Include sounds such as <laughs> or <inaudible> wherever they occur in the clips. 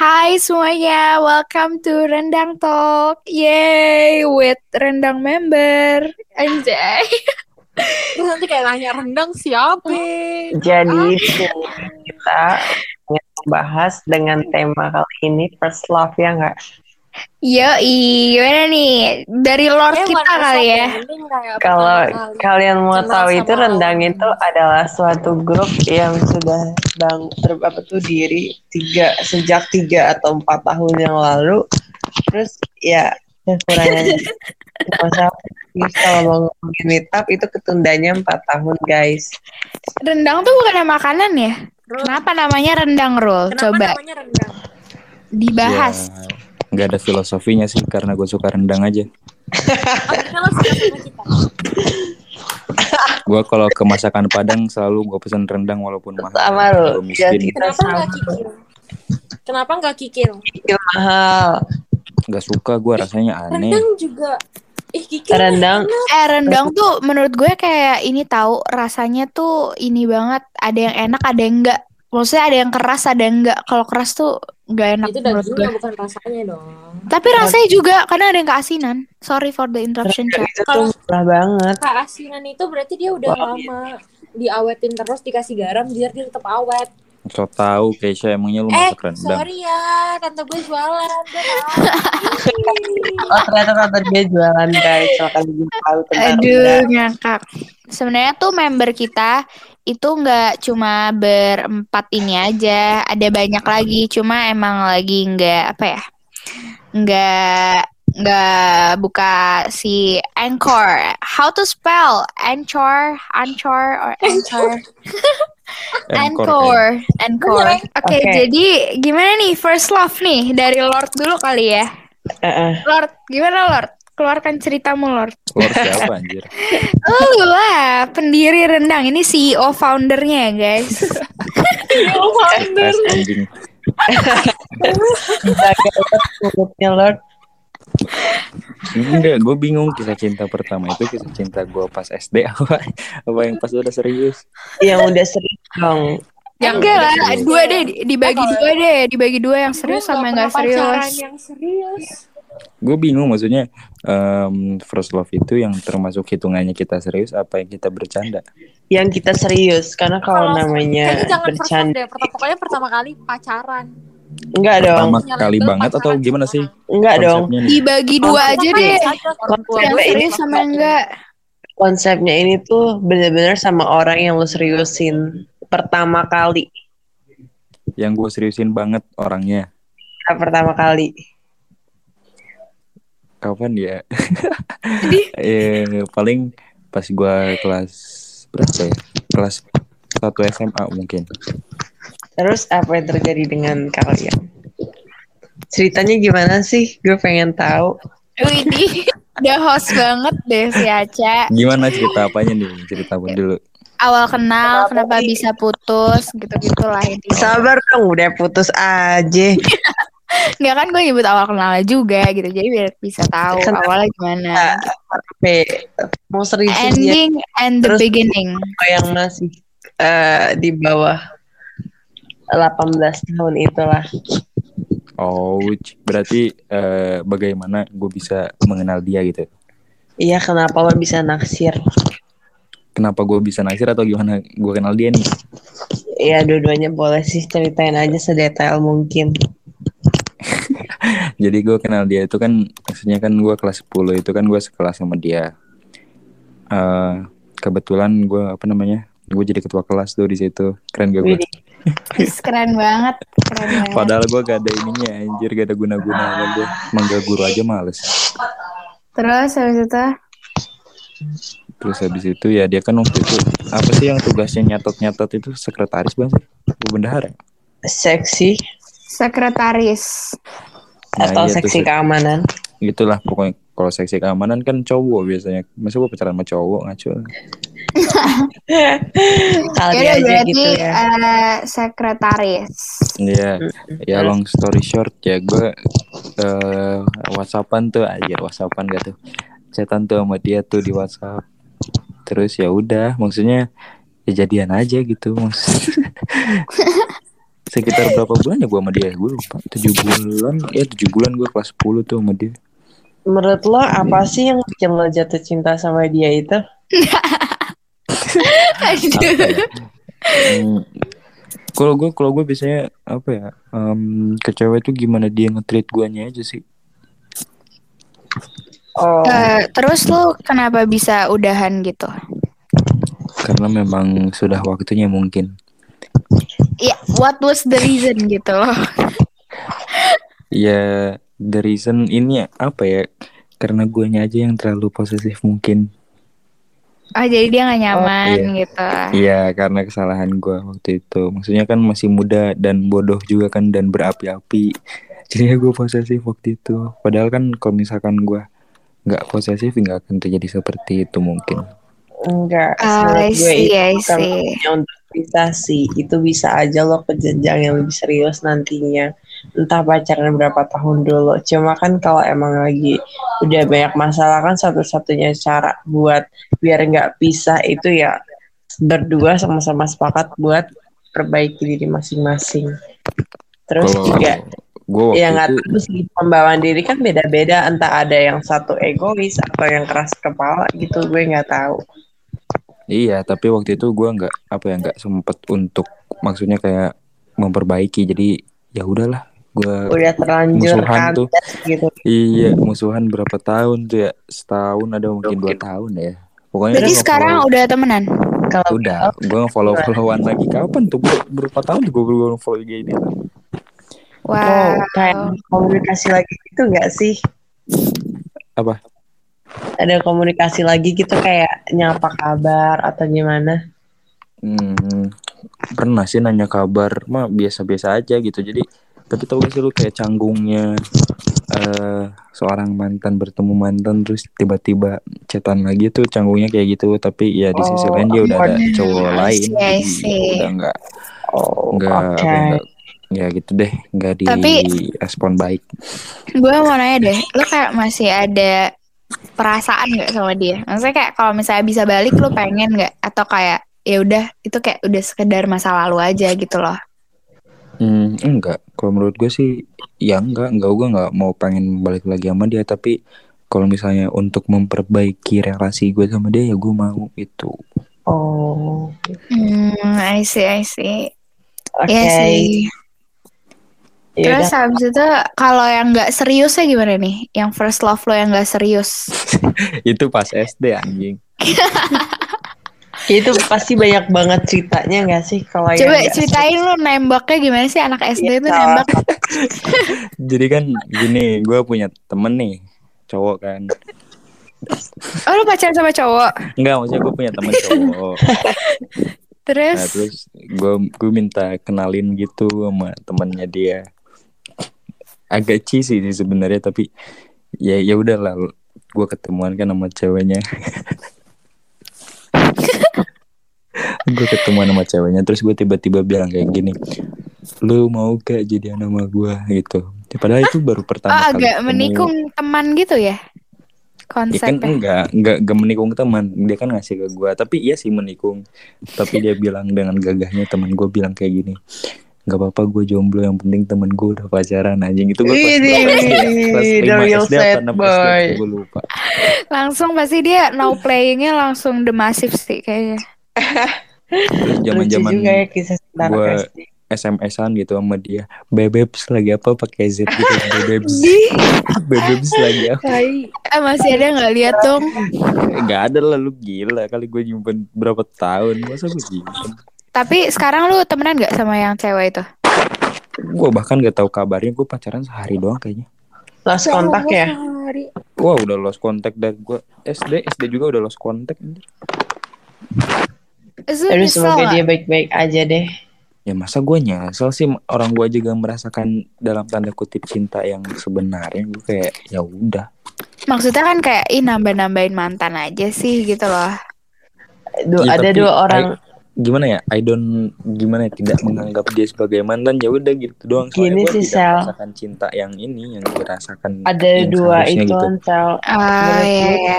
Hai semuanya, welcome to Rendang Talk. Yay, with Rendang member. Anjay. Terus nanti kayak nanya rendang siapa? Jadi kita ingin membahas dengan tema kali ini first love ya nggak? Yo, gimana nih? Dari Lord Eh, kita kali ya. kayak Kalau kalian mau kenal tahu itu rendang itu adalah suatu grup yang sudah bang ter, apa tuh diri tiga sejak tiga atau empat tahun yang lalu. Terus ya kekurangan <laughs> masa kalau mau ngomongin meetup itu ketundanya empat tahun guys. Rendang tuh bukan makanan ya? Rul, Kenapa namanya rendang roll? Kenapa Coba namanya rendang? Dibahas. Ya, nggak ada filosofinya sih karena gue suka rendang aja. <laughs> Gue kalau ke masakan Padang selalu gue pesan rendang walaupun mahal. Sama lo, miskin. Kenapa nggak kikil? Kenapa nggak kikil? kikil mahal. Gak suka gue rasanya aneh. Rendang juga. Ih kikil. Rendang Eh rendang tuh menurut gue kayak ini tahu rasanya tuh ini banget. Ada yang enak, ada yang enggak. Maksudnya ada yang keras, ada yang enggak. Kalau keras tuh enggak enak Itu menurut gue. dagingnya bukan rasanya dong. Tapi rasanya juga karena ada yang keasinan. Sorry for the interruption, murah banget. Keasinan itu berarti dia udah Wah, lama diawetin terus dikasih garam biar dia tetap awet. So tau Keisha emangnya lu Eh, masak rendang. sorry ya, tante gue jualan. Gue. Oh ternyata tante dia jualan guys. Aduh, rendang. ngakak. Sebenarnya tuh member kita itu nggak cuma berempat ini aja, ada banyak lagi. Cuma emang lagi nggak apa ya, nggak nggak buka si Anchor. How to spell Anchor, Anchor or Anchor? Anchor, <laughs> Anchor. Oke, Oke. jadi gimana nih first love nih dari Lord dulu kali ya. Eh, eh. Lord, gimana Lord? Keluarkan ceritamu Lord. Lor siapa <laughs> anjir? Oh lah, pendiri rendang ini CEO foundernya ya guys. Anjing. Jaga banget mulutnya Lord. Enggak, gue bingung kisah cinta pertama itu kisah cinta gue pas SD <laughs> apa apa yang pas udah serius. Yang udah sering dong. Ya Yang enggak lah, serius. dua deh, dibagi dua deh, dibagi dua yang serius sama yang enggak serius. yang serius. Gue bingung maksudnya em, first love itu yang termasuk hitungannya kita serius apa yang kita bercanda? Yang kita serius karena kalau namanya first love bercanda deh. Pertama, pokoknya pertama kali pacaran. enggak dong. Pertama kali banget atau gimana sih? Enggak dong. Nih? Dibagi dua aja deh, Konsepnya first sama enggak. Konsepnya ini tuh bener-bener sama orang yang lu seriusin pertama kali. Yang gue seriusin banget orangnya. Pertama kali. Kapan ya? eh, <laughs> paling pas gue kelas berapa ya? Kelas 1 SMA mungkin. Terus apa yang terjadi dengan kalian? Ceritanya gimana sih? Gue pengen tahu. Widih, udah host banget deh si Aca. Gimana cerita apanya nih? Cerita apa dulu? Awal kenal, Kenapa kenapa sih? bisa putus, gitu-gitu lah intinya. Sabar dong, udah putus aja. <laughs> Enggak kan gue nyebut awal kenalnya juga gitu, jadi biar bisa tahu Kenapa? awalnya gimana. Sampai mau seriusin dia Ending and the Terus- beginning. yang masih eh, di bawah 18 tahun itulah. Oh, berarti eh, bagaimana gue bisa mengenal dia gitu? Iya, kenapa lo bisa naksir? Kenapa gue bisa naksir atau gimana gue kenal dia nih? Iya, dua-duanya boleh sih ceritain aja sedetail mungkin. <laughs> Jadi gue kenal dia itu kan maksudnya kan gue kelas 10 itu kan gue sekelas sama dia. Eh kebetulan gue apa namanya? Gue jadi ketua kelas tuh di situ. Keren gak gue? Keren banget, keren <laughs> banget. Padahal gue gak ada ininya anjir gak ada guna-guna gue. Manggil guru aja males. Terus habis itu Terus habis itu ya dia kan waktu itu apa sih yang tugasnya nyatot-nyatot itu sekretaris bang sih? Bendahara. Seksi sekretaris. Nah, atau iya seksi se- keamanan? Gitulah pokoknya kalau seksi keamanan kan cowok biasanya. Masa gue pacaran sama cowok ngaco. <laughs> Kali Yaudah aja berarti gitu ya. eh, sekretaris. Iya, ya long story short ya gue eh whatsappan tuh aja whatsappan gak tuh chatan tuh sama dia tuh di WhatsApp terus ya udah maksudnya ya jadian aja gitu maksud <laughs> sekitar berapa bulan ya gue sama dia? Gue lupa. Tujuh bulan ya tujuh bulan gue kelas 10 tuh sama dia. Menurut lo apa sih yang bikin lo jatuh cinta sama dia itu? Aduh. ya? Hmm, kalau gue kalau gue biasanya apa ya em, ke cewek tuh gimana dia nge-treat guanya aja sih. Oh, Eh, terus lu kenapa bisa udahan gitu? karena memang sudah waktunya mungkin Ya, what was the reason gitu loh? ya the reason ini apa ya karena guanya aja yang terlalu posesif mungkin Oh, jadi dia nggak nyaman iya. gitu. Iya karena kesalahan gua waktu itu Maksudnya kan masih muda dan bodoh juga kan Dan berapi-api Jadi ya gue posesif waktu itu Padahal kan kalau misalkan gua nggak posesif nggak akan terjadi seperti itu mungkin enggak. I Menurut gue see, itu I bukan see. waktunya untuk bisa sih. Itu bisa aja lo ke jenjang yang lebih serius nantinya. Entah pacaran berapa tahun dulu. Cuma kan kalau emang lagi udah banyak masalah kan satu-satunya cara buat biar nggak pisah itu ya berdua sama-sama sepakat buat perbaiki diri masing-masing. Terus Kalau juga gue waktu ya nggak itu sih pembawaan diri kan beda-beda entah ada yang satu egois atau yang keras kepala gitu gue nggak tahu Iya tapi waktu itu gua nggak apa ya nggak sempet untuk Maksudnya kayak memperbaiki. Jadi ya udahlah gua udah terlanjur Musuhan tuh. gitu. Iya musuhan berapa tahun tuh ya? Setahun ada mungkin dua tahun ya. Pokoknya Jadi sekarang udah temenan? kalau Udah Gue follow followan lagi. Kapan tuh? Berapa tahun tuh gue follow IG dia oh, Wow. kayak komunikasi lagi gitu nggak sih? Apa? Ada komunikasi lagi gitu kayak nyapa kabar atau gimana? Hmm, pernah sih nanya kabar mah biasa-biasa aja gitu. Jadi tapi tau gak sih lu kayak canggungnya eh seorang mantan bertemu mantan terus tiba-tiba chatan lagi tuh canggungnya kayak gitu. Tapi ya di sisi Oh, lain dia udah ada cowok I lain see, I jadi see. udah nggak oh nggak ya, nggak ya gitu deh nggak di Tapi- respon baik. Gue mau nanya deh, lu kayak masih ada perasaan nggak sama dia? Maksudnya kayak kalau misalnya bisa balik, lu pengen nggak? Atau kayak ya udah itu kayak udah sekedar masa lalu aja gitu loh? Hmm, enggak. Kalau menurut gue sih, ya enggak. Enggak, gue enggak mau pengen balik lagi sama dia. Tapi kalau misalnya untuk memperbaiki relasi gue sama dia, ya gue mau itu. oh Hmm, I see, I see. oke Iya sih. Ya Terus udah. habis itu kalau yang nggak seriusnya gimana nih? Yang first love lo yang nggak serius? <laughs> itu pas SD anjing. <laughs> itu pasti banyak banget ceritanya nggak sih kalau yang Coba nggak ceritain lo nembaknya gimana sih anak SD Iya, tuh salah nembak? <laughs> Jadi kan gini, gue punya temen nih, cowok kan. Oh lo pacaran sama cowok? Enggak, maksudnya gue punya temen cowok. Terus? Nah, terus gue gue minta kenalin gitu sama temennya dia. Agak cheesy sih sebenarnya, tapi ya ya udahlah. Gue ketemuan kan sama ceweknya. <laughs> gue ketemuan sama ceweknya terus gue tiba-tiba bilang kayak gini lu mau gak jadi nama gue gitu padahal itu baru Oh pertama kali agak ketemu. menikung teman gitu ya? Ya kan Konsepnya. enggak, enggak, enggak menikung teman. Dia kan ngasih ke gua, tapi iya sih menikung. Tapi dia bilang dengan gagahnya teman gue bilang kayak gini. Enggak apa-apa gue jomblo yang penting temen gue udah pacaran anjing itu gue? Kelas the 5 real SD apa sad 6 SD boy. gue lupa. Langsung pasti dia now playingnya langsung the massive sih kayaknya. Terus lucu zaman-zaman juga ya gua- SMS-an gitu sama dia. Bebebs lagi apa pakai Z gitu. <laughs> Bebebs. Bebebs lagi apa? Eh, masih ada nggak lihat dong? Enggak ada lah lu gila kali gue nyimpen berapa tahun. Masa gue nyimpen? Tapi sekarang lu temenan nggak sama yang cewek itu? Gue bahkan gak tahu kabarnya gue pacaran sehari doang kayaknya. lost kontak ya Wah udah lost contact dari gue SD SD juga udah lost contact anjir. Itu Aduh nyesel semoga dia baik-baik aja deh Ya masa gue nyesel sih orang gue juga merasakan dalam tanda kutip cinta yang sebenarnya gue kayak ya udah. Maksudnya kan kayak ih nambah-nambahin mantan aja sih gitu loh. Du- Ya, ada tapi dua orang I- gimana ya? I don't gimana ya tidak menganggap dia sebagai mantan ya udah gitu doang. Gini gua sih, Sel. merasakan cinta yang ini yang dirasakan. ada yang dua itu gitu. Ansel Ah iya gue, iya.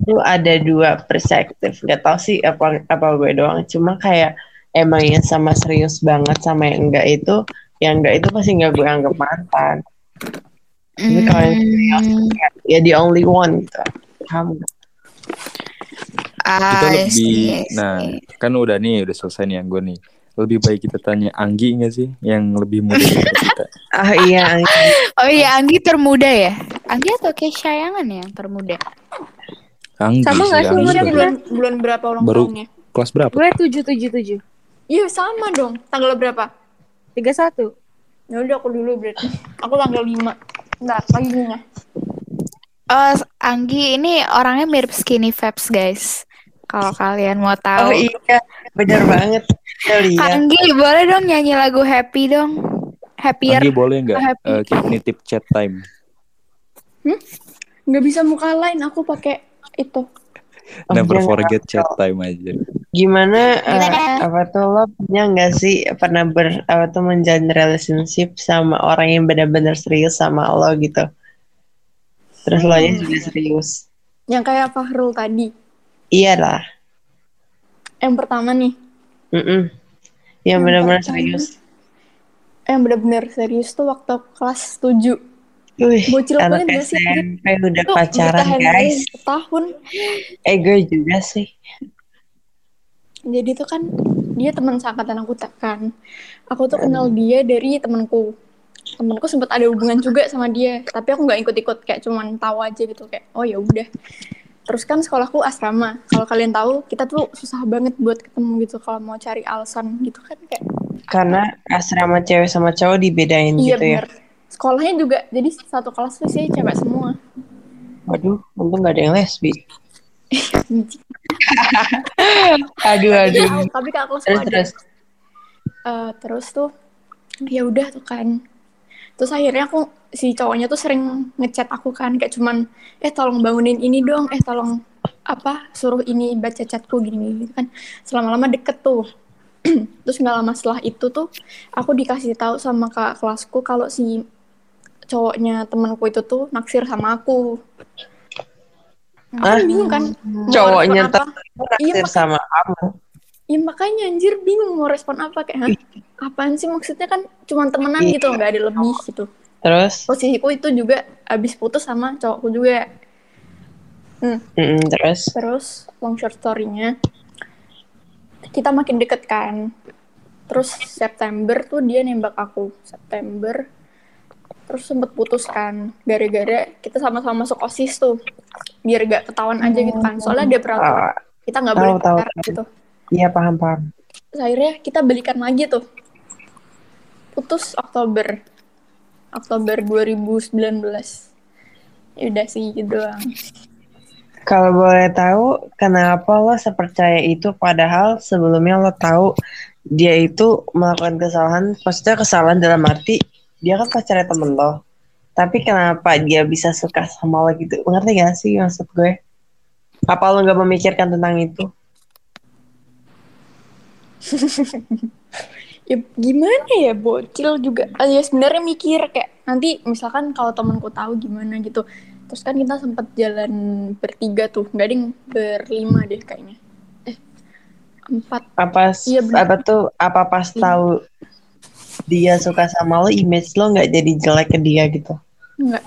itu ada dua perspektif nggak tahu sih apa apa gue doang cuma kayak emang yang sama serius banget sama yang enggak itu yang enggak itu pasti nggak gue anggap mantan Tapi kalau yang serius, Hmm, ya the only one gitu paham nggak? Kita lebih, see, I nah kan udah nih, udah selesai nih yang gue nih. Lebih baik kita tanya Anggi nggak sih, yang lebih muda dari kita? ah <laughs> iya Oh iya, Anggi termuda ya? Anggi atau Kesha yang mana yang termuda? Anggi Sama sih, gak sih Anggi umurnya bulan, bulan berapa ulang Baru. tahunnya? kelas berapa? Gue tujuh tujuh tujuh Iya sama dong. Tanggal berapa? tiga satu. Ya udah aku dulu berarti. Aku tanggal 5. Enggak, paginya. Oh, Anggi ini orangnya mirip Skinny Fabs, guys. Kalau kalian mau oh tahu. iya bener banget Anggi, boleh dong nyanyi lagu Happy dong. Happier. Anggi boleh nggak eh, kita nitip chat time? Nggak bisa muka lain, aku pakai itu. <laughs> Oh, Never jangan. forget chat time aja. gimana eh, Gimana? apa tuh lo punya nggak sih pernah ber apa tuh menjalin relationship sama orang yang benar-benar serius sama lo gitu terus lo nya juga serius Yang kayak Fahrul tadi. Iya lah Yang pertama nih. Mm-mm. yang Yang benar-benar serius Yang bener-bener serius tuh waktu kelas 7. Wih, Bocil banget gak sih? SMP udah Tuh pacaran guys Setahun. eh gue juga sih Jadi tuh kan dia teman seangkatan aku kan. Aku tuh kenal dia dari temanku. Temanku sempat ada hubungan juga sama dia, tapi aku nggak ikut-ikut kayak cuman tahu aja gitu kayak oh ya udah. Terus kan sekolahku asrama. Kalau kalian tahu, kita tuh susah banget buat ketemu gitu kalau mau cari alasan gitu kan kayak karena asrama cewek sama cowok dibedain iya gitu ya bener. Sekolahnya juga jadi satu kelas tuh sih cewek semua. waduh untung gak ada yang lesbi <laughs> aduh aduh Tapi, tapi kak kelasku terus ada. terus Eh, terus tuh ya udah tuh kan terus akhirnya aku si cowoknya tuh sering ngechat aku kan kayak cuman eh tolong bangunin ini dong eh tolong apa suruh ini baca chatku gini gitu kan. Selama lama deket tuh. <clears throat> Terus nggak lama setelah itu tuh aku dikasih tahu sama kak kelasku kalau si cowoknya temanku itu tuh naksir sama aku? Aku bingung kan Cowoknya Iya, naksir mak- sama kamu Ya makanya anjir bingung mau respon apa kayak Hah? apaan sih? Maksudnya kan cuma temenan Iya. gitu nggak ada lebih gitu. Terus? Posisiku itu juga abis putus sama cowokku juga. Mm-mm, terus? Terus long short story-nya kita makin deket kan. Terus September tuh dia nembak aku September. Terus sempet putus kan gara-gara kita sama-sama masuk osis tuh biar gak ketahuan aja gitu kan. Soalnya ada peraturan Ah, kita nggak boleh tahu, tahu. gitu iya paham paham Terus akhirnya kita balikan lagi tuh. Putus Oktober. Oktober 2019. Ya udah sih gitu doang. Kalau boleh tahu, kenapa lo sepercaya itu padahal sebelumnya lo tahu dia itu melakukan kesalahan, maksudnya kesalahan dalam arti dia kan pacarnya temen lo. Tapi kenapa dia bisa suka sama lo gitu? Ngerti gak sih maksud gue? Apa lo gak memikirkan tentang itu? <laughs> Ya gimana ya bocil juga. Ah, ya sebenarnya mikir kayak nanti misalkan kalau temanku tahu gimana gitu. Terus kan kita sempat jalan bertiga tuh, nggak ding berlima deh kayaknya. Eh empat. Apa bener. apa tuh apa pas tahu dia suka sama lo, image lo nggak jadi jelek ke dia gitu? Enggak.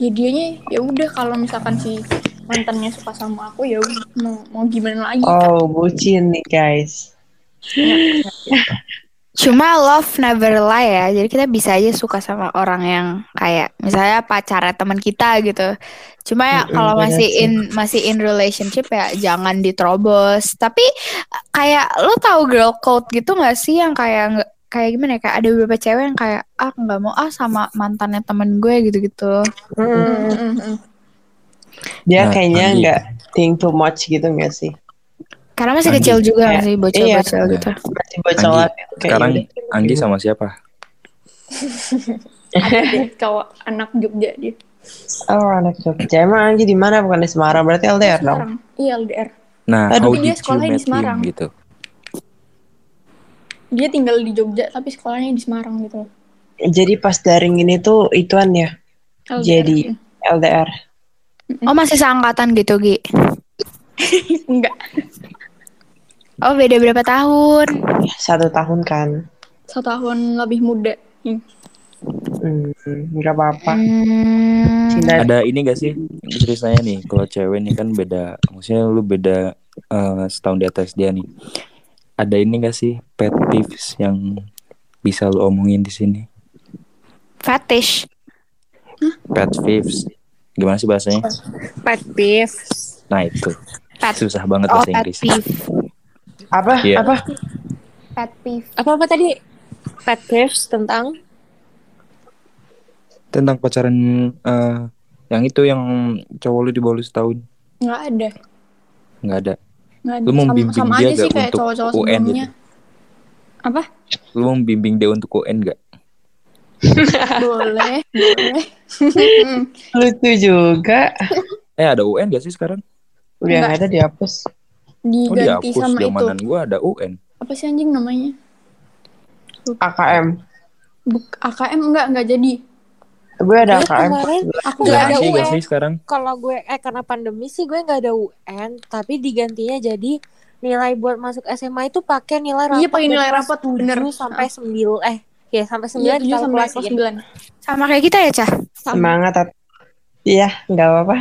Ya dianya ya udah kalau misalkan si mantannya suka sama aku ya mau mau gimana lagi. Oh, bucin nih guys. Cuma love never lie ya. Jadi kita bisa aja suka sama orang yang kayak misalnya pacarnya teman kita gitu. Cuma ya kalau bener masih sih. in masih in relationship ya jangan diterobos. Tapi kayak lo tahu girl code gitu nggak sih yang kayak kayak gimana ya kayak ada beberapa cewek yang kayak ah nggak mau ah sama mantannya temen gue gitu-gitu. Mm. Dia Nah, kayaknya Anggi. nggak think too much gitu nggak sih? Karena masih Anggi. kecil juga nggak sih bocil-bocil iya. gitu. Masih bocah Anggi, lah. Kayak Sekarang udah. Anggi sama siapa? <laughs> Cowok anak Jogja dia. Oh, anak Jogja. Emang Anggi di mana? Bukan di Semarang. Berarti LDR dong. Semarang. Iya LDR. Nah, Aduh, how dia did sekolahnya di Semarang. him gitu? Dia tinggal di Jogja tapi sekolahnya di Semarang gitu. Jadi pas daring ini tuh ituan ya, LDR. Jadi. LDR. Oh masih seangkatan gitu Gi. <laughs> enggak. Oh beda berapa tahun? Satu tahun kan. Satu tahun lebih muda. Hmm. Hmm, apa-apa. Hmm, Cinta Ada ini gak sih ceritanya nih kalau cewek nih kan beda maksudnya lu beda eh, setahun di atas dia nih. Ada ini gak sih pet peeves yang bisa lu omongin di sini? fetish. Pet peeves. Gimana sih bahasanya? Pet peeve. Nah, itu. Pet. Susah banget Oh, bahasa pet Inggris. peeve. Apa? Iya. Apa? Pet peeve. Apa-apa tadi? Pet peeves tentang Tentang pacaran eh, yang itu yang cowok lu di bawah lu setahun. Nggak ada. Nggak ada. Nggak ada. Lu mau sama, bimbing sama dia aja sih nggak kayak untuk cowok-cowok UN gitu? Apa? Lu mau bimbing dia untuk UN gak? <laughs> boleh, boleh. Lucu juga. Eh ada UN gak sih sekarang? Udah nggak ada dihapus. Oh Diganti dihapus sama itu. zamanan gua ada UN. Apa sih anjing namanya? AKM. Buk AKM enggak, enggak jadi. Gue ada Gue AKM. kemarin Aku Nggak nggak ada UN. sih sekarang? kalau gue eh karena pandemi sih gue nggak ada UN tapi digantinya jadi nilai buat masuk SMA itu pakai nilai rapat Iya, pakai nilai rapat, 7 bener. sampai 9 eh ya sampai 9 Iya, sampai kelas dikalkulasiin. sembilan. Sama kayak kita ya, Cah? Sama. Semangat. Iya, nggak apa-apa.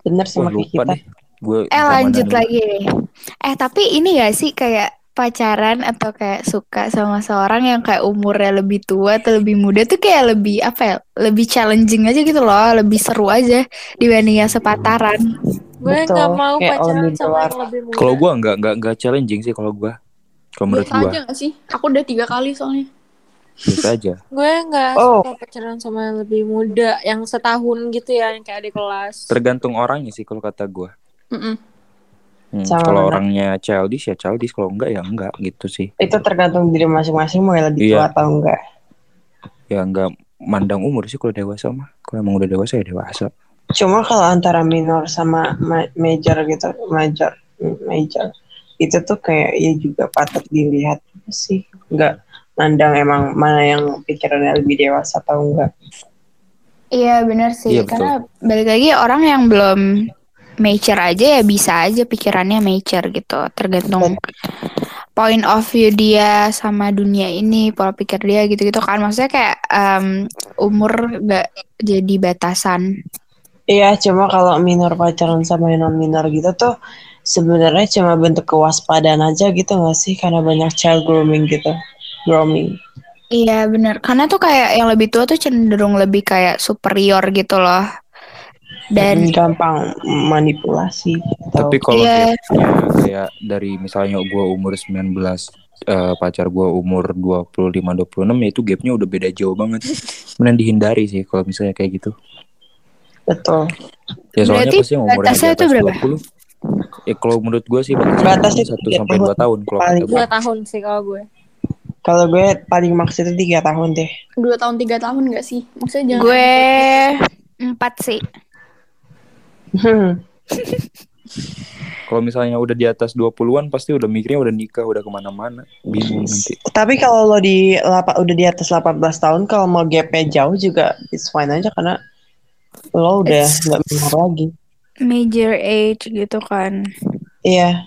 Bener Wah sama kayak lupa kita. deh. Gue Eh lanjut lagi nih. Eh tapi ini gak sih kayak pacaran atau kayak suka sama seorang yang kayak umurnya lebih tua atau lebih muda tuh kayak lebih apa ya? Lebih challenging aja gitu loh, lebih seru aja dibanding yang sepataran. Gue nggak mau kayak pacaran sama yang lebih muda. Kalau gua nggak nggak nggak challenging sih kalau gua. Kalau menurut gua aja sih? Aku udah tiga kali soalnya. biasa aja. <laughs> gue nggak Oh. suka pacaran sama yang lebih muda yang setahun gitu ya yang kayak adik kelas. Tergantung orangnya sih kalau kata Hmm, Sama kalau orangnya childish ya childish, kalau enggak ya enggak gitu sih. Itu tergantung diri masing-masing mau yang lebih tua Iya. atau enggak. Ya enggak mandang umur sih kalau dewasa mah. Kalau emang udah dewasa ya dewasa. Cuma kalau antara minor sama ma- major gitu, major, major, itu tuh kayak ya juga patut dilihat sih. Enggak mandang emang mana yang pikirannya lebih dewasa atau enggak. Iya benar sih, Iya, betul. karena balik lagi orang yang belum mature aja ya bisa aja pikirannya mature gitu, tergantung point of view dia sama dunia ini, pola pikir dia gitu-gitu kan. Maksudnya kayak em, umur gak jadi batasan. Iya, cuma kalau minor pacaran sama yang non minor gitu tuh sebenarnya cuma bentuk kewaspadaan aja gitu nggak sih? Karena banyak child grooming gitu, grooming. Iya benar, karena tuh kayak yang lebih tua tuh cenderung lebih kayak superior gitu loh. Dan gampang manipulasi. Atau, Tapi kalau gapnya kayak dari misalnya gua umur 19 eh, pacar gua umur 25 26 ya itu gapnya udah beda jauh banget. <laughs> Mending dihindari sih kalau misalnya kayak gitu. betul. Ya soalnya Berarti pasti yang umurnya batasnya atas itu berapa? 20. Ya kalau menurut gua sih batasnya, Batasnya 1 tiga sampai 2 tahun. kalau Paling kata Dua gua. tahun sih kalau gue. Kalau gue paling maks itu tiga tahun deh. Dua tahun, tiga tahun nggak sih? Maksudnya jangan. gue empat sih. Hmm. Kalau misalnya udah di atas 20-an pasti udah mikirnya udah nikah, udah ke mana-mana. Bingung nanti. Tapi kalau lo di lapa, udah di atas 18 tahun, kalau mau gapnya jauh juga it's fine aja karena lo udah nggak minor lagi. Major age gitu kan. Iya.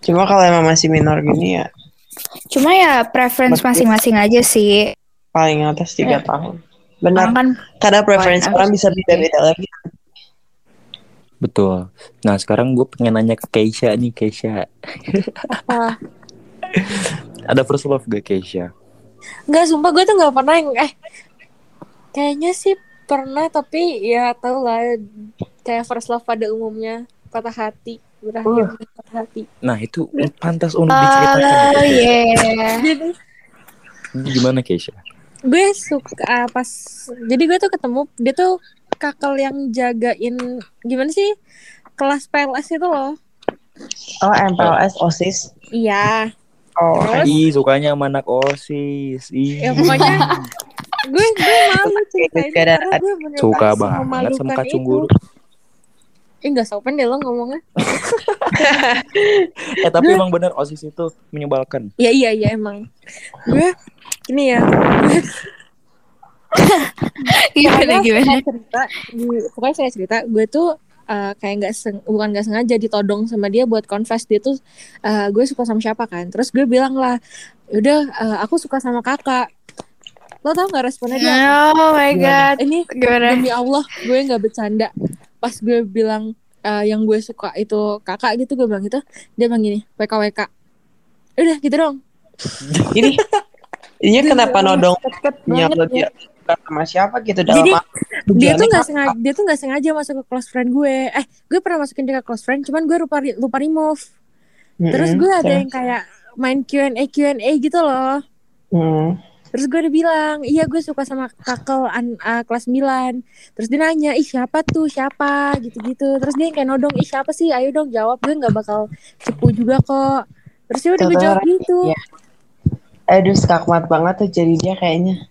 Cuma kalau emang masih minor gini ya Cuma ya preference masing-masing aja sih. paling atas tiga Iya. tahun. Orang Benar. kan Karena preferensi Fine, orang bisa beda-beda lagi. Betul. Nah sekarang gue pengen nanya ke Keisha nih, Keisha. Apa? Ada first love gak Keisha? Enggak, sumpah gue tuh nggak pernah yang eh kayaknya sih pernah tapi ya tau lah kayak first love pada umumnya patah hati berakhir dengan patah hati. Nah itu pantas untuk diceritakan. Oh gitu, Keisha. yeah. Jadi Gimana Keisha? gue suka pas jadi gue tuh ketemu dia tuh kakak yang jagain gimana sih kelas PLS itu loh. Oh, MPLS, OSIS. Iya. Oh, Terus? Ih sukanya sama anak osis. Ih. Ya pokoknya gue gue malu ceritain karena gue bener Suka banget sama kacung guru. Ih gak sopan deh lo ngomongnya. <laughs> Eh tapi emang bener osis itu menyebalkan. Ya iya iya emang. Gue ini ya. Gimana pokoknya gimana? saya cerita di pokoknya saya cerita gue tuh eh, kayak nggak seng, bukan nggak sengaja ditodong sama dia buat confess dia tuh eh, gue suka sama siapa kan terus gue bilang lah udah aku suka sama kakak lo tau gak responnya dia? Oh my god. ini Gimana? demi Allah gue nggak bercanda pas gue bilang eh, yang gue suka itu kakak gitu gue bilang gitu dia bilang gini WKWK udah gitu dong Ini dia kenapa nodong Deket nya banget lo ya. dia. sama siapa gitu dalam Jadi, dia tuh nggak sengaja dia tuh nggak sengaja masuk ke close friend gue. Eh gue pernah masukin dia ke close friend cuman gue lupa lupa remove. Terus Mm-mm, gue ada terus? yang kayak main Q&A Q&A gitu loh. Hmm. terus gue udah bilang iya gue suka sama kakel an, uh, kelas 9 terus dia nanya ih siapa tuh? Siapa? Gitu-gitu. Terus dia yang kayak nodong ih siapa sih? Ayo dong jawab. Gue nggak bakal cepu juga kok. Terus ya udah gue jawab gitu. Iya. Aduh skakmat banget tuh jadi dia kayaknya.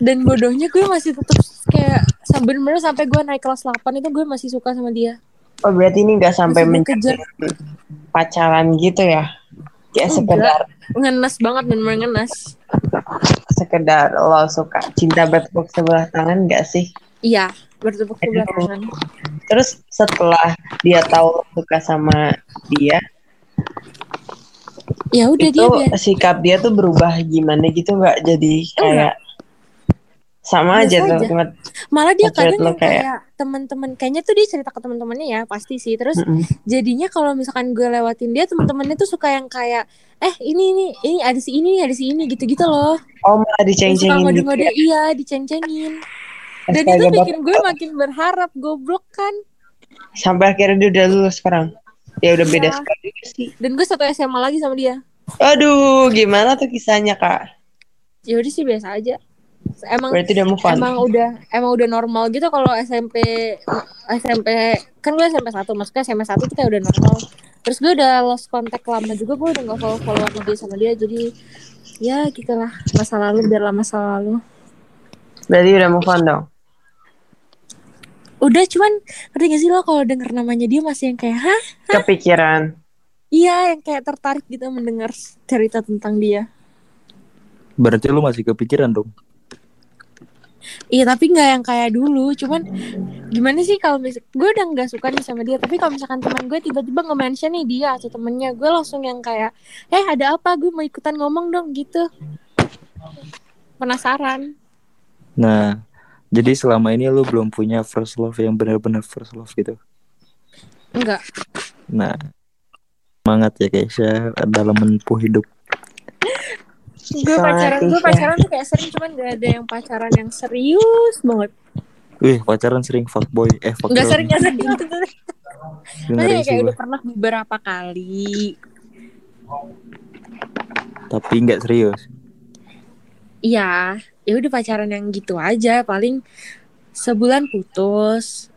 dan bodohnya gue masih tetap kayak bener-bener sampai gue naik kelas 8 itu gue masih suka sama dia Oh berarti ini nggak sampai dikejar. pacaran gitu ya? Enggak. sekedar ngenes banget bener-bener ngenes sekedar lo suka cinta bertepuk sebelah tangan gak sih? iya bertepuk sebelah tangan Terus setelah dia tahu lo suka sama dia, ya udah itu dia biar sikap dia tuh berubah gimana gitu nggak jadi kayak sama Biasa aja tuh aja. malah dia kadang yang kayak- kayak teman-teman kayaknya tuh dia cerita ke teman-temannya ya pasti sih terus Mm-mm. jadinya kalau misalkan gue lewatin dia teman-temannya tuh suka yang kayak eh ini ini ini ada si ini ada si ini gitu-gitu loh Oh malah diceng-cengin gitu ya. iya diceng-cengin dan Astaga, itu bikin gue makin berharap goblok kan Sampai akhirnya dia udah lulus sekarang. Ya udah beda Iya. sekali juga sih. dan gue satu SMA lagi sama dia Aduh, gimana tuh kisahnya kak? ya udah sih biasa aja emang Berarti udah move on. emang udah emang udah normal gitu kalau SMP SMP kan gue SMP satu maksudnya SMP satu kayak udah normal terus gue udah lost kontak lama juga gue udah gak follow follow sama dia sama dia jadi ya gitulah masa lalu biarlah masa lalu Berarti udah move on dong. Udah cuman ngerti gak sih lo kalau denger namanya dia masih yang kayak hah Kepikiran. iya yang kayak tertarik gitu mendengar cerita tentang dia Berarti lu masih kepikiran dong. Iya tapi nggak yang kayak dulu, cuman gimana sih kalau misal gue udah nggak suka nih sama dia, tapi kalau misalkan teman gue tiba-tiba nge-mention nih dia atau temennya, gue langsung yang kayak, eh ada apa? Gue mau ikutan ngomong dong gitu. Penasaran? Nah, jadi selama ini lu belum punya first love yang benar-benar first love gitu. Enggak. Nah, semangat ya Keisha dalam menempuh hidup. Gue pacaran, gue Isya. pacaran tuh kayak sering, cuman gak ada yang pacaran yang serius banget. Wih, pacaran sering fuckboy, eh fuck girl. sering nggak sering. <laughs> Sih kayak udah pernah beberapa kali. Tapi nggak serius. Iya, ya udah pacaran yang gitu aja, paling sebulan putus.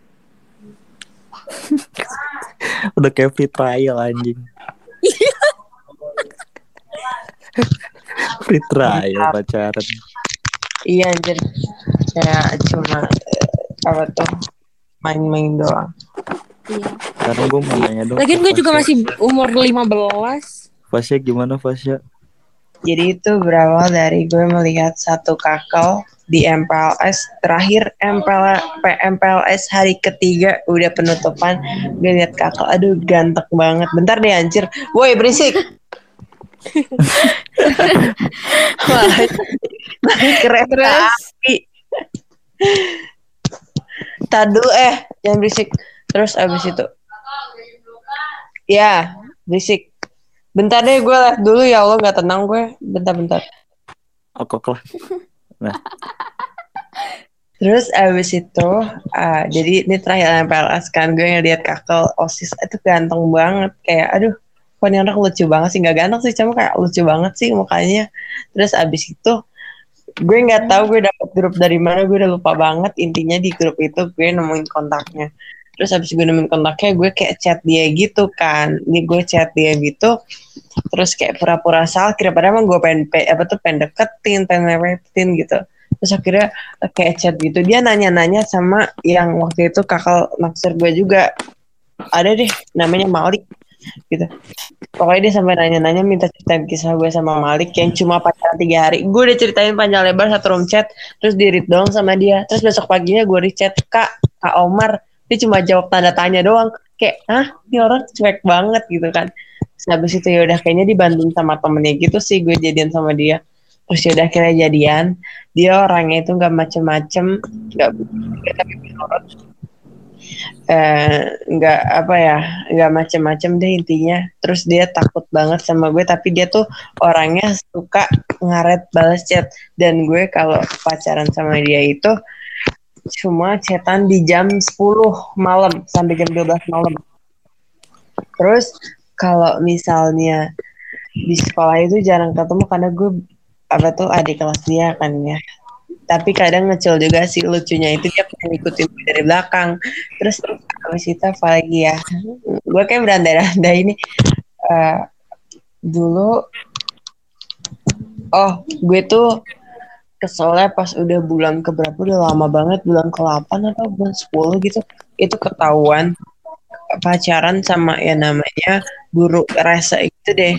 <laughs> Udah kayak free trial anjing. <laughs> free trial pacaran. Iya anjir. Kayak cuma apa tuh main-main doang. Iya. Sekarang gue mau nanya dong. Lagian gue juga masih umur 15. Fasya gimana Fasya? Jadi itu berawal dari gue melihat satu kakak di MPLS terakhir MPL, MPLS hari ketiga udah penutupan. Gue lihat kakak aduh ganteng banget. Bentar deh anjir. Woi berisik. <laughs> Malah kereta Terus? api Tadu eh jangan berisik. Terus abis itu. Ya berisik bentar deh gue liat dulu ya Allah nggak tenang gue bentar-bentar Okok lah. Terus abis itu, ah, jadi ini terakhir MPLS kan, gue ngeliat kakak OSIS itu ganteng banget. Kayak, aduh, kok ini anak lucu banget sih. Gak ganteng sih, cuma kayak lucu banget sih mukanya. Terus abis itu, gue nggak tahu gue dapet grup dari mana, gue udah lupa banget. Intinya di grup itu gue nemuin kontaknya. Terus abis gue nemuin kontaknya, gue kayak chat dia gitu kan. Ini gue chat dia gitu, terus kayak pura-pura salah, kira padahal emang gue pengen, pe- apa tuh, pengen deketin, pengen gitu. Terus akhirnya kayak chat gitu. Dia nanya-nanya sama yang waktu itu kakak naksir gue juga. Ada deh namanya Malik gitu. Pokoknya dia sampai nanya-nanya minta ceritain kisah gue sama Malik yang cuma pacaran tiga hari. Gue udah ceritain panjang lebar satu room chat terus di read doang sama dia. Terus besok paginya gue di chat kak kak Omar dia cuma jawab tanda tanya doang. Kayak ah ini orang cuek banget gitu kan. Terus habis itu ya udah kayaknya dibanding sama temennya gitu sih gue jadian sama dia. Terus ya udah akhirnya jadian. Dia orangnya itu nggak macem-macem nggak tapi menurut eh, nggak apa ya nggak macem-macem deh intinya. Terus dia takut banget sama gue tapi dia tuh orangnya suka ngaret balas chat. Dan gue kalau pacaran sama dia itu cuma chatan di jam 10 malam sampai jam 12 malam. Terus kalau misalnya di sekolah itu jarang ketemu karena gue apa tuh adik kelas dia kan ya. Tapi kadang ngecil juga sih lucunya itu dia pernah ngikutin dari belakang. Terus habis itu apa lagi ya gue kayak berandai-andai ini Eh, dulu oh gue tuh keselnya pas udah bulan keberapa udah lama banget bulan ke-8 atau bulan 10 gitu itu ketahuan. Pacaran sama ya namanya guru rese itu deh.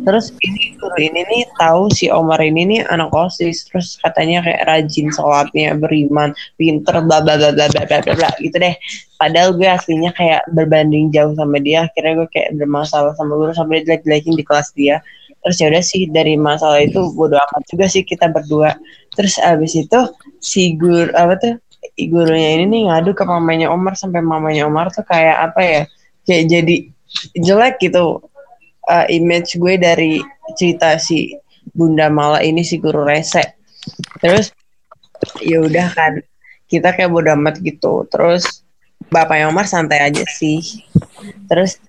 Terus ini guru ini nih tahu si Omar ini nih anak osis. Terus katanya kayak rajin sholatnya beriman pinter bla bla bla bla bla bla bla, bla, gitu deh. Padahal gue aslinya kayak berbanding jauh sama dia. Akhirnya gue kayak bermasalah sama guru sampai jelek-jelekin di kelas dia. Terus ya udah sih dari masalah itu bodo amat juga sih kita berdua terus abis itu si guru apa tuh gurunya ini nih ngadu ke mamanya Omar sampai mamanya Omar tuh kayak apa ya kayak jadi jelek gitu uh, image gue dari cerita si Bunda Mala ini si guru rese. Terus ya udah kan kita kayak bodo amat gitu. Terus bapaknya Omar santai aja sih. Terus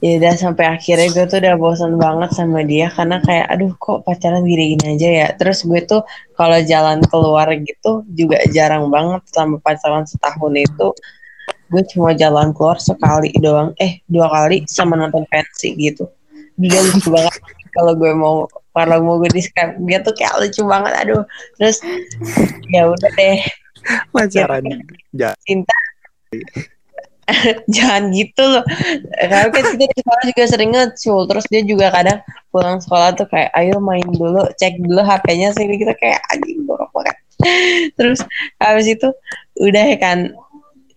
ya udah sampai akhirnya gue tuh udah bosan banget sama dia karena kayak aduh kok pacaran gini-gini aja ya? Terus gue tuh kalau jalan keluar gitu juga jarang banget sama pacaran setahun itu. Gue cuma jalan keluar sekali doang eh dua kali sama nonton pensi gitu. Dia lucu banget kalau gue mau kalau mau gue di Skype dia tuh kayak lucu banget aduh. Terus ya udah deh. Pacaran. Ja cinta <laughs> jangan gitu loh. Karena kan kita di sekolah juga sering ngecul terus dia juga kadang pulang sekolah tuh kayak ayo main dulu cek dulu HP-nya sih kita kayak anjing borok banget. <laughs> Terus habis itu udah ya kan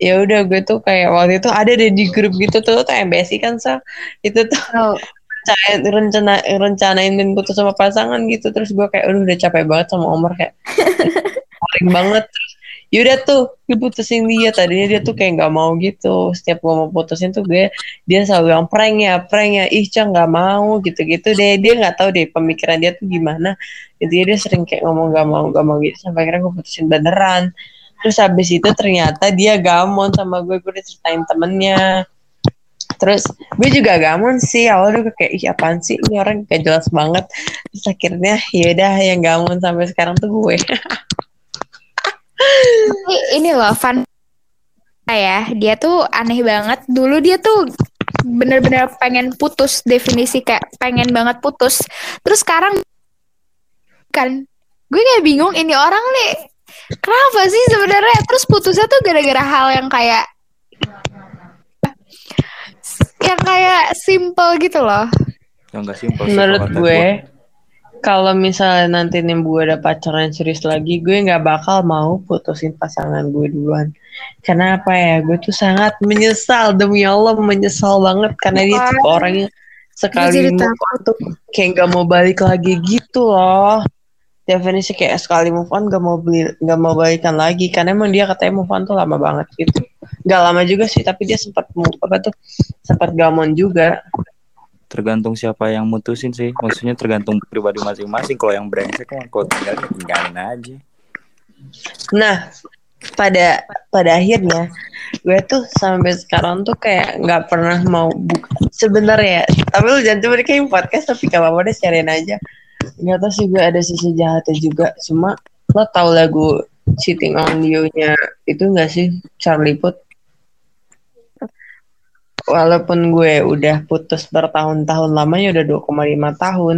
ya udah gue tuh kayak waktu itu ada deh di grup gitu tuh tuh MBSI kan sa itu tuh Oh. rencana rencana rencanain dan putus sama pasangan gitu. Terus gue kayak aduh udah capek banget sama Omar kayak <laughs> paling banget. Terus yaudah tuh diputusin dia. Tadinya dia tuh kayak nggak mau gitu. Setiap gue mau putusin tuh gue dia selalu bilang prank ya prank ya. Ih cang nggak mau gitu gitu deh. Dia nggak tahu deh pemikiran dia tuh gimana. Jadi dia sering kayak ngomong nggak mau nggak mau gitu. Sampai akhirnya gue putusin beneran. Terus habis itu ternyata dia gamon sama gue. Gue ceritain temennya. Terus gue juga gamon sih. Awalnya gue kayak ih apaan sih? Ini orang gak jelas banget. Terus akhirnya yaudah yang gamon sampai sekarang tuh gue <laughs> Tapi ini loh fun ya. Dia tuh aneh banget. Dulu dia tuh bener-bener pengen putus definisi kayak pengen banget putus. Terus sekarang kan gue kayak bingung ini orang nih kenapa sih sebenarnya? Terus putusnya tuh gara-gara hal yang kayak yang kayak simple gitu loh. Yang gak simpel sih menurut gue kalau misalnya nanti nih gue ada pacaran serius lagi gue nggak bakal mau putusin pasangan gue duluan. Karena apa ya? Gue tuh sangat menyesal. Demi Allah menyesal banget. Karena dia Wah. tipe orang yang sekali move on tuh kayak nggak mau balik lagi gitu loh. Definisi kayak sekali move on gak mau beli nggak mau balikan lagi. Karena emang dia katanya move on tuh lama banget gitu. Nggak lama juga sih tapi dia sempat move apa tuh sempat gamon juga tergantung siapa yang mutusin sih. Maksudnya tergantung pribadi masing-masing. Kalau yang brengsek kan kalau tinggalin tinggalin aja. Nah, pada pada akhirnya gue tuh sampai sekarang tuh kayak nggak pernah mau buka sebenarnya tapi lu jangan cuma kayak podcast tapi gak apa-apa deh sharein aja. Nggak tahu sih gue ada sisi jahatnya juga. Cuma lo tau lagu cheating on you nya itu nggak sih Charlie Puth walaupun gue udah putus bertahun-tahun lamanya udah 2,5 tahun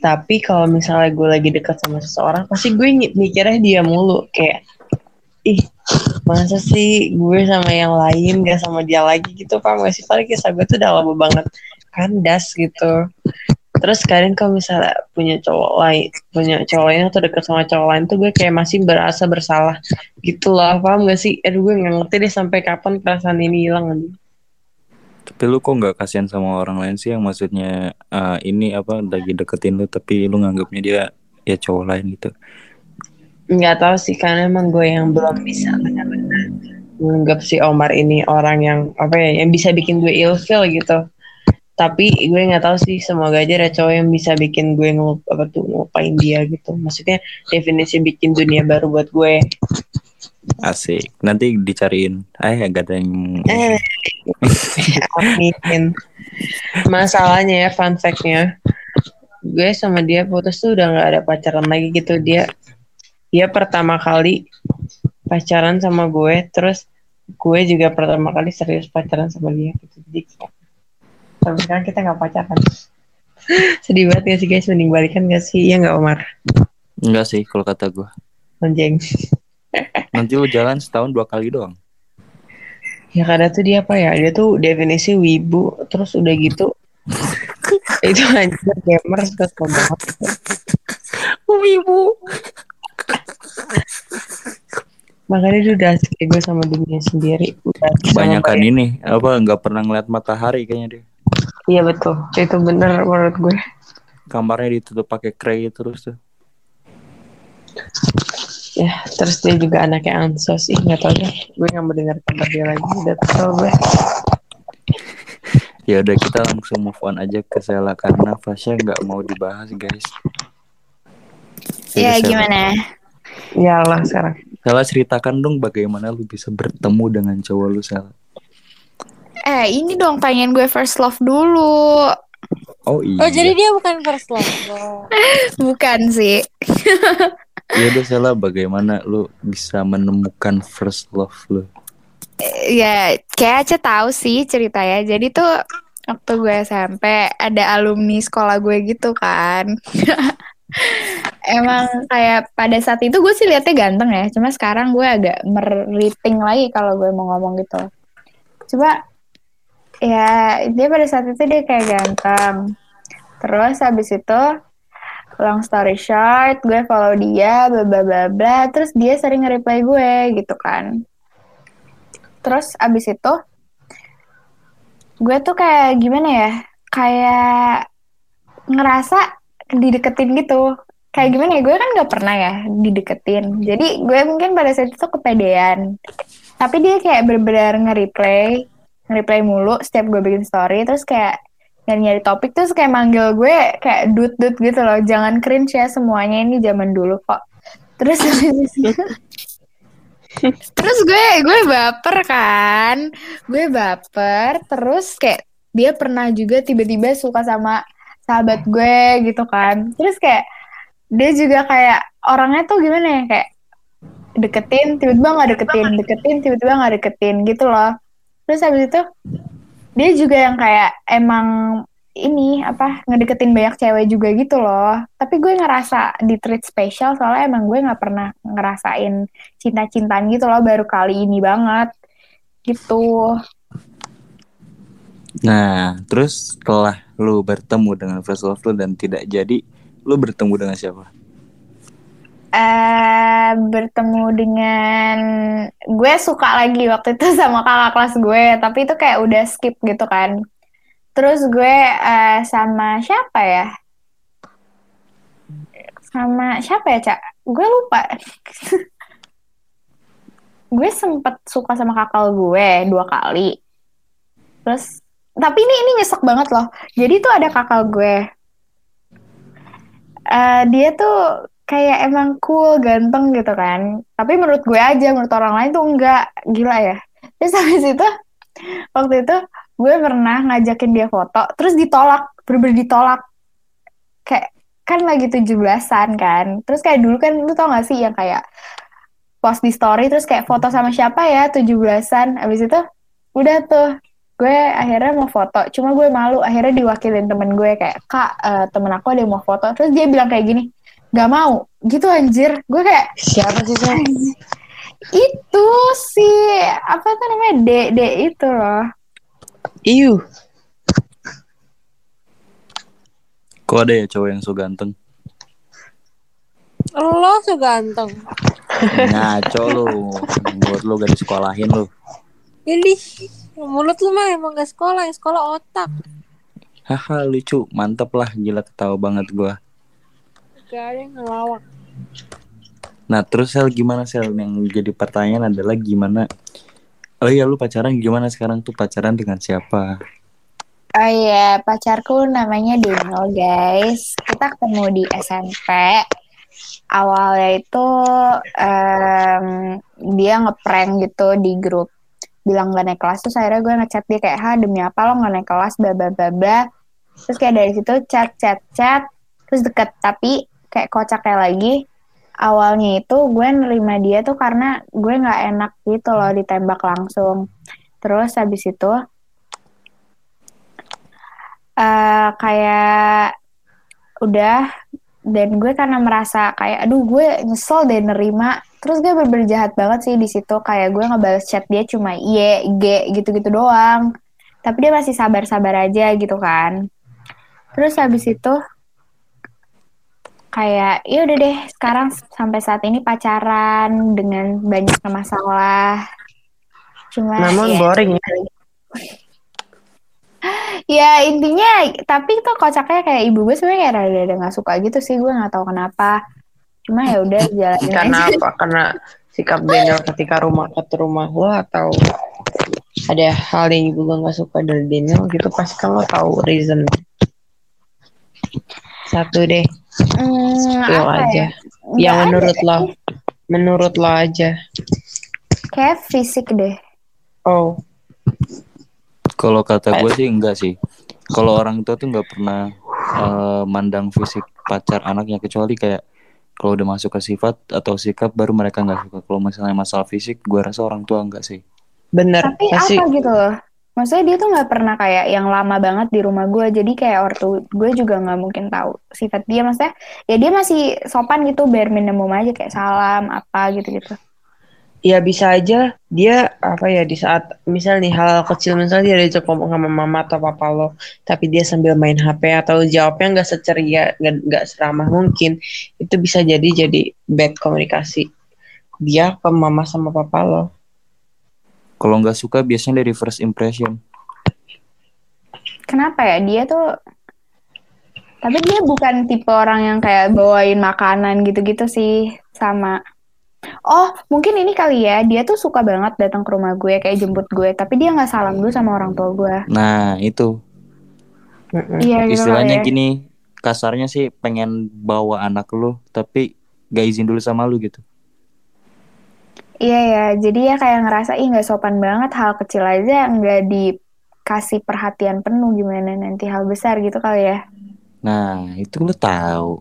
tapi kalau misalnya gue lagi dekat sama seseorang pasti gue mikirnya dia mulu. Kayak ih masa sih gue sama yang lain gak sama dia lagi? Gitu pak. Masih paling kisah gue tuh udah lama banget kandas gitu. Terus kadang kalau misalnya punya cowok lain punya cowok lain atau deket sama cowok lain tuh gue kayak masih berasa bersalah. Gitu loh paham gak sih? Aduh gue nggak ngerti deh sampai kapan perasaan ini hilang aduh. Tapi lu kok nggak kasihan sama orang lain sih yang maksudnya eh, ini apa lagi deketin lu tapi lu nganggapnya dia ya cowok lain gitu. nggak tahu sih karena emang gue yang belum bisa benar-benar menganggap si Omar ini orang yang apa ya yang bisa bikin gue ilfeel gitu. Tapi gue nggak tahu sih semoga aja ada cowok yang bisa bikin gue ngelup apa tuh ngelupain dia gitu. Maksudnya definisi bikin dunia baru buat gue Asik. Nanti dicariin. Eh gak ada yang eh. Amin. Masalahnya ya fun fact-nya. Gue sama dia putus tuh udah nggak ada pacaran lagi gitu. Dia dia pertama kali pacaran sama gue terus gue juga pertama kali serius pacaran sama dia gitu. Jadi sampai sekarang kita nggak pacaran. <laughs> Sedih banget gak sih guys? Mending balikan gak sih? Iya nggak Omar? Enggak sih kalau kata gue. anjing Nanti lu jalan setahun dua kali doang. ya karena tuh dia apa ya dia tuh definisi wibu terus udah gitu <laughs> itu anjir gamer terus banget Wibu. makanya dia udah asik gue sama dunia sendiri udah Banyak kan membayar- ini apa nggak pernah ngeliat matahari kayaknya dia. iya betul itu bener menurut gue Kamarnya ditutup pakai kray terus tuh. Ya terus dia juga anaknya ansos ih nggak tau deh gue nggak mau dengar kabar dia lagi udah kesel gue Ya udah kita langsung move on aja ke Sela karena Fasya nggak mau dibahas guys. Ya Sela. gimana? ya Allah sekarang Sela ceritakan dong bagaimana lu bisa bertemu dengan cowok lu Sela. Eh ini dong pengen gue first love dulu. Oh iya. Oh jadi dia bukan first love lo. <laughs> Bukan sih. <laughs> Ya udah Sela bagaimana lu bisa menemukan first love lu? Ya kayak aja tahu sih ceritanya. Jadi tuh waktu gue SMP ada alumni sekolah gue gitu kan. <laughs> Emang kayak pada saat itu gue sih liatnya ganteng ya. Cuma sekarang gue agak meriting lagi kalau gue mau ngomong gitu. Coba ya dia pada saat itu dia kayak ganteng. Terus habis itu long story short, gue follow dia, bla bla bla bla. Terus dia sering nge-reply gue gitu kan. Terus abis itu gue tuh kayak gimana ya? Kayak ngerasa dideketin gitu. Kayak gimana ya? Gue kan gak pernah ya dideketin. Jadi gue mungkin pada saat itu kepedean. Tapi dia kayak bener-bener nge-replay, nge-replay mulu setiap gue bikin story. Terus kayak nyari-nyari topik terus kayak manggil gue kayak dut-dut gitu loh. Jangan cringe ya semuanya ini zaman dulu kok. Terus <laughs> Terus gue gue baper kan, gue baper. Terus kayak dia pernah juga tiba-tiba suka sama sahabat gue gitu kan. Terus kayak dia juga kayak orangnya tuh gimana ya kayak deketin tiba-tiba nggak deketin, deketin tiba-tiba nggak deketin gitu loh. Terus habis itu dia juga yang kayak emang ini apa ngedeketin banyak cewek juga gitu loh. Tapi gue ngerasa di treat spesial soalnya emang gue nggak pernah ngerasain cinta-cintaan gitu loh baru kali ini banget gitu. Nah, terus setelah lu bertemu dengan first love lu dan tidak jadi, lu bertemu dengan siapa? eh bertemu dengan gue suka lagi waktu itu <laughs> sama kakak kelas gue tapi itu kayak udah skip gitu kan. Terus gue eh, sama siapa ya? Sama siapa ya cak? Gue lupa. <laughs> Gue sempet suka sama kakak gue dua kali. Terus tapi ini ini nyesek banget loh. Jadi tuh ada kakak gue. Eh, dia tuh kayak emang cool, ganteng gitu kan. Tapi menurut gue aja, menurut orang lain tuh enggak. Gila ya. Terus <laughs> habis itu, waktu itu gue pernah ngajakin dia foto, terus ditolak, bener-bener ditolak. Kayak, kan lagi 17-an kan. Terus kayak dulu kan, lu tau gak sih yang kayak post di story, terus kayak foto sama siapa ya, 17-an. Habis itu, udah tuh, gue akhirnya mau foto cuma gue malu akhirnya diwakilin temen gue kayak kak eh, temen aku ada yang mau foto terus dia bilang kayak gini gak mau gitu anjir gue kayak siapa sih Sel? itu si apa tuh namanya D D itu loh Iu Kok ada ya cowok yang so ganteng? Lo so ganteng. Ngaco lu. Buat lu gak disekolahin lu. Ini mulut lu mah emang gak sekolah, yang sekolah otak. Haha lucu. Mantep lah. Gila ketawa banget gua. Gak ada yang ngelawak. Nah terus Sel gimana Sel? Yang jadi pertanyaan adalah gimana? Oh iya lu pacaran gimana sekarang tuh pacaran dengan siapa? Oh iya, pacarku namanya Dino, guys. Kita ketemu di SMP. Awalnya itu em, dia ngeprank gitu di grup. Bilang gak naik kelas, terus akhirnya gue ngechat dia kayak, ha demi apa lo gak naik kelas, bla bla bla bla. Terus kayak dari situ chat, chat, chat, terus deket. Tapi kayak kocaknya lagi, awalnya itu gue nerima dia tuh karena gue gak enak gitu loh ditembak langsung. Terus habis itu eh kayak udah dan gue karena merasa kayak aduh gue nyesel deh nerima. Terus gue bener jahat banget sih di situ kayak gue ngebales chat dia cuma iye g gitu-gitu doang. Tapi dia masih sabar-sabar aja gitu kan. Terus habis itu kayak ya udah deh sekarang sampai saat ini pacaran dengan banyak masalah cuma Namun ya, boring ya. <laughs> Ya intinya tapi tuh kocaknya kayak ibu gue sebenarnya kayak rada-rada nggak suka gitu sih gue nggak tahu kenapa. Cuma ya udah jalanin Karena aja. apa? Karena sikap Daniel ketika rumah ke rumah lo atau ada hal yang ibu lo nggak suka dari Daniel gitu pasti kan lo tahu reason. Satu deh, Hmm, apa aja. ya? Yang menurut lo, menurut lo aja. Kayak fisik deh. Oh, Kalau kata gue sih enggak sih. Kalau orang tua tuh nggak pernah eh, mandang fisik pacar anaknya kecuali kayak kalau udah masuk ke sifat atau sikap baru mereka nggak suka. Kalau misalnya masalah fisik, gue rasa orang tua enggak sih. bener. Tapi Pasti apa gitu loh? Maksudnya dia tuh nggak pernah kayak yang lama banget di rumah gue. Jadi kayak ortu gue juga nggak mungkin tahu sifat dia. Maksudnya ya dia masih sopan gitu, bare minimum aja kayak salam apa gitu-gitu. ya bisa aja dia apa ya di saat misal nih hal kecil misalnya dia diajak ngomong sama mama atau papa lo tapi dia sambil main HP atau jawabnya nggak seceria nggak seramah mungkin itu bisa jadi jadi bad komunikasi dia ke mama sama papa lo Kalau nggak suka biasanya dari first impression. Kenapa ya dia tuh tapi dia bukan tipe orang yang kayak bawain makanan gitu-gitu sih sama Oh, mungkin ini kali ya. Dia tuh suka banget datang ke rumah gue kayak jemput gue, tapi dia nggak salam dulu sama orang tua gue. Nah itu. Iya, gitu istilahnya ya. gini, kasarnya sih pengen bawa anak lu, tapi gak izin dulu sama lu gitu. Iya ya, jadi ya kayak ngerasa ih nggak sopan banget hal kecil aja nggak dikasih perhatian penuh gimana nanti hal besar gitu kali ya. Nah itu lu tahu.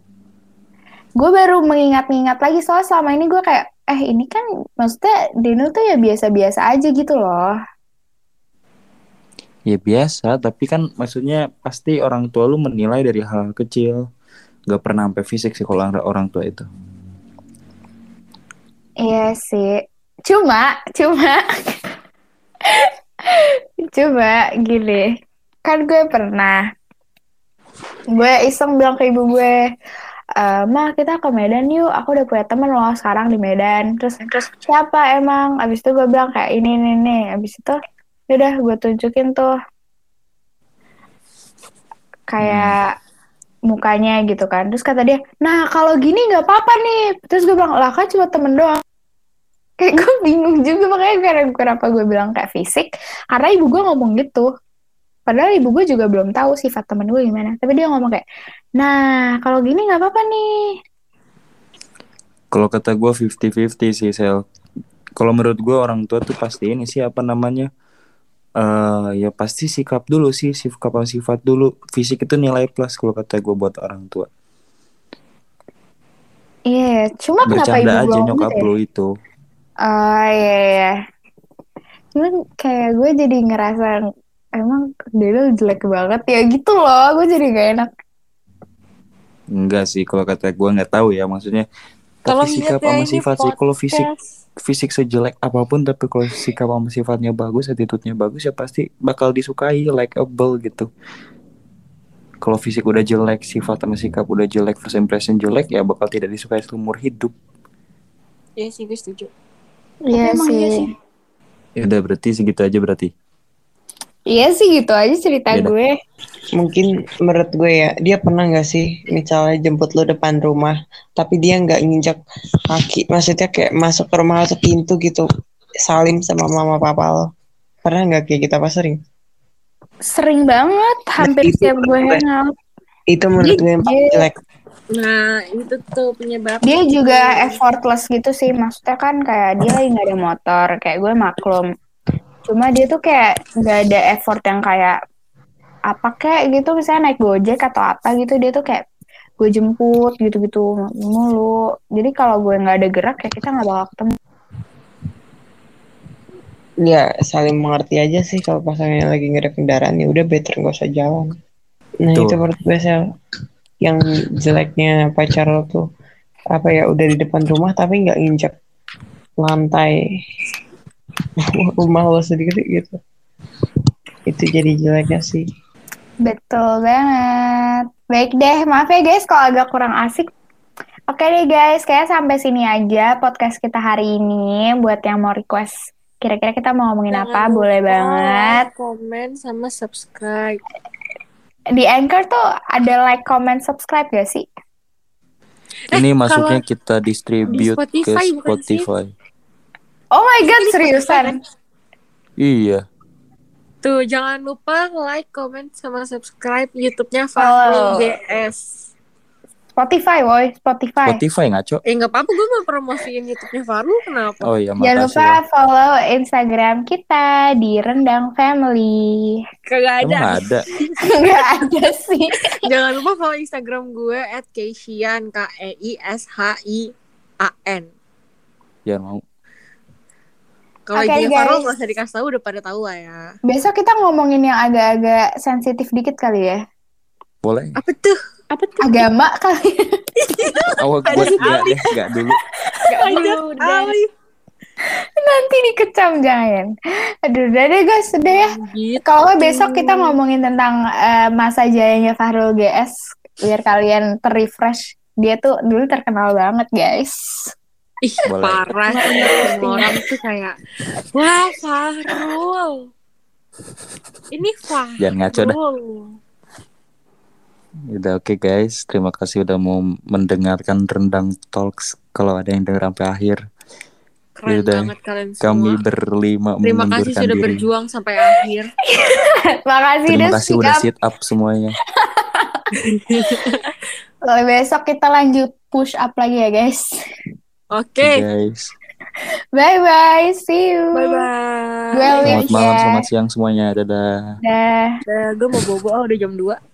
Gue baru mengingat-ingat lagi soal selama ini gue kayak eh ini kan maksudnya Daniel tuh ya biasa-biasa aja gitu loh. Ya biasa, tapi kan maksudnya pasti orang tua lu menilai dari hal kecil. Gak pernah sampai fisik sih kalau orang, orang tua itu. Iya sih. Cuma, cuma, <laughs> coba gini. Kan gue pernah, gue iseng bilang ke ibu gue, "Eh, Ma kita ke Medan yuk, aku udah punya temen loh sekarang di Medan. Terus, terus siapa emang? Abis itu gue bilang kayak ini, ini, ini. Abis itu, udah gue tunjukin tuh. Kayak mukanya gitu kan. Terus kata dia, nah kalau gini nggak apa-apa nih. Terus gue bilang, lah kan cuma temen doang kayak gue bingung juga makanya karena kenapa gue bilang kayak fisik karena ibu gue ngomong gitu padahal ibu gue juga belum tahu sifat temen gue gimana tapi dia ngomong kayak nah kalau gini nggak apa-apa nih Kalau kata gue 50-50 sih sel. Kalau menurut gue orang tua tuh pasti ini sih apa namanya? eh ya pasti sikap dulu sih, sikap sama sifat dulu. Fisik itu nilai plus kalau kata gue buat orang tua. iya cuma kenapa ibu Bercanda aja nyokap gitu ya lu itu. Oh iya iya cuman kayak gue jadi ngerasa emang dia jelek banget ya gitu loh gue jadi gak enak Enggak sih kalau kata gue nggak tahu ya maksudnya. Kalau Tapi sikap lihatnya sama sifat sih kalau fisik fisik sejelek apa pun tapi kalau sikap sama sifatnya bagus, attitude-nya bagus ya pasti bakal disukai, likeable gitu. kalau fisik udah jelek, sifat sama sikap udah jelek, first impression jelek ya bakal tidak disukai seumur hidup. Iya sih gue setuju. Iya iya sih. Ya udah berarti segitu aja berarti. Iya sih gitu aja cerita Iya dah. gue. Mungkin menurut gue ya, dia pernah nggak sih misalnya jemput lo depan rumah, tapi dia nggak nginjak kaki, maksudnya kayak masuk ke rumah atau pintu gitu, salim sama mama papa lo. Pernah nggak kayak kita apa sering? Sering banget, hampir itu setiap gue hangout. Itu menurut gue yang paling Dia- jelek. Nah itu tuh penyebab. Dia juga effortless gitu sih, maksudnya kan kayak dia lagi nggak ada motor, kayak gue maklum. Cuma dia tuh kayak nggak ada effort yang kayak apa kayak gitu, misalnya naik gojek atau apa gitu, dia tuh kayak gue jemput gitu-gitu mulu. Jadi kalau gue nggak ada gerak ya kita nggak bakal ketemu. Ya saling mengerti aja sih kalau pasangannya lagi nggak ada kendaraan ya udah better nggak usah jalan. Nah Betul. itu menurut gue Sel, yang jeleknya pacar lo tuh apa ya udah di depan rumah tapi nggak nginjak lantai <laughs> rumah lo sendiri gitu. Itu jadi jeleknya sih. Betul banget. Baik deh, maaf ya guys kalau agak kurang asik. Oke deh guys, kayak sampai sini aja podcast kita hari ini. Buat yang mau request, kira-kira kita mau ngomongin Jangan apa, lupa boleh banget. Komen sama subscribe. Di Anchor tuh ada like, comment, subscribe gak sih? Ini kalau masuknya kita distribute di ke Spotify sih? Spotify. Oh my god, Ini seriusan? Iya. Tuh jangan lupa like, comment sama subscribe YouTube-nya Follow. Fahmi GS. Spotify, woy, Spotify. Spotify ngaco. Eh nggak apa-apa gue mau promosiin YouTube-nya Farul kenapa? Oh iya, Jangan lupa ya. follow Instagram kita di Rendang Family. Kagak ada. Emang ada. <laughs> Ada sih. Jangan lupa follow Instagram gue at Keishian K E I S H I A N. Jangan mau. Kalau IG-nya guys. Farul nggak usah dikasih tahu udah pada tahu lah ya. Besok kita ngomongin yang agak-agak sensitif dikit kali ya. Boleh. Apa tuh? Apa tuh? Agama kali. <laughs> Awal gue enggak deh, enggak dulu. Gak dulu udah. Nanti dikecam jangan. Aduh, udah deh guys, udah ya. Gitu. Kalau besok kita ngomongin tentang eh, masa jayanya Fahrul GS biar kalian terrefresh. Dia tuh dulu terkenal banget, guys. Ih, Boleh. parah sih semua orang tuh kayak wah Farul. Ini Farul. Jangan ngaco dah. Udah oke guys, terima kasih udah mau mendengarkan Rendang Talks. Kalau ada yang denger sampai akhir, Keren Yaudah. banget kalian semua. kami berlima Terima kasih sudah diri. berjuang sampai akhir. <laughs> Makasih Terima udah kasih udah siap. sit up semuanya. <laughs> Lalu besok kita lanjut push up lagi ya, guys. Oke. Guys, Bye bye, see you. Bye bye. Selamat malam, selamat siang semuanya. Dadah. Dah. Gue mau bobo ah, udah jam 2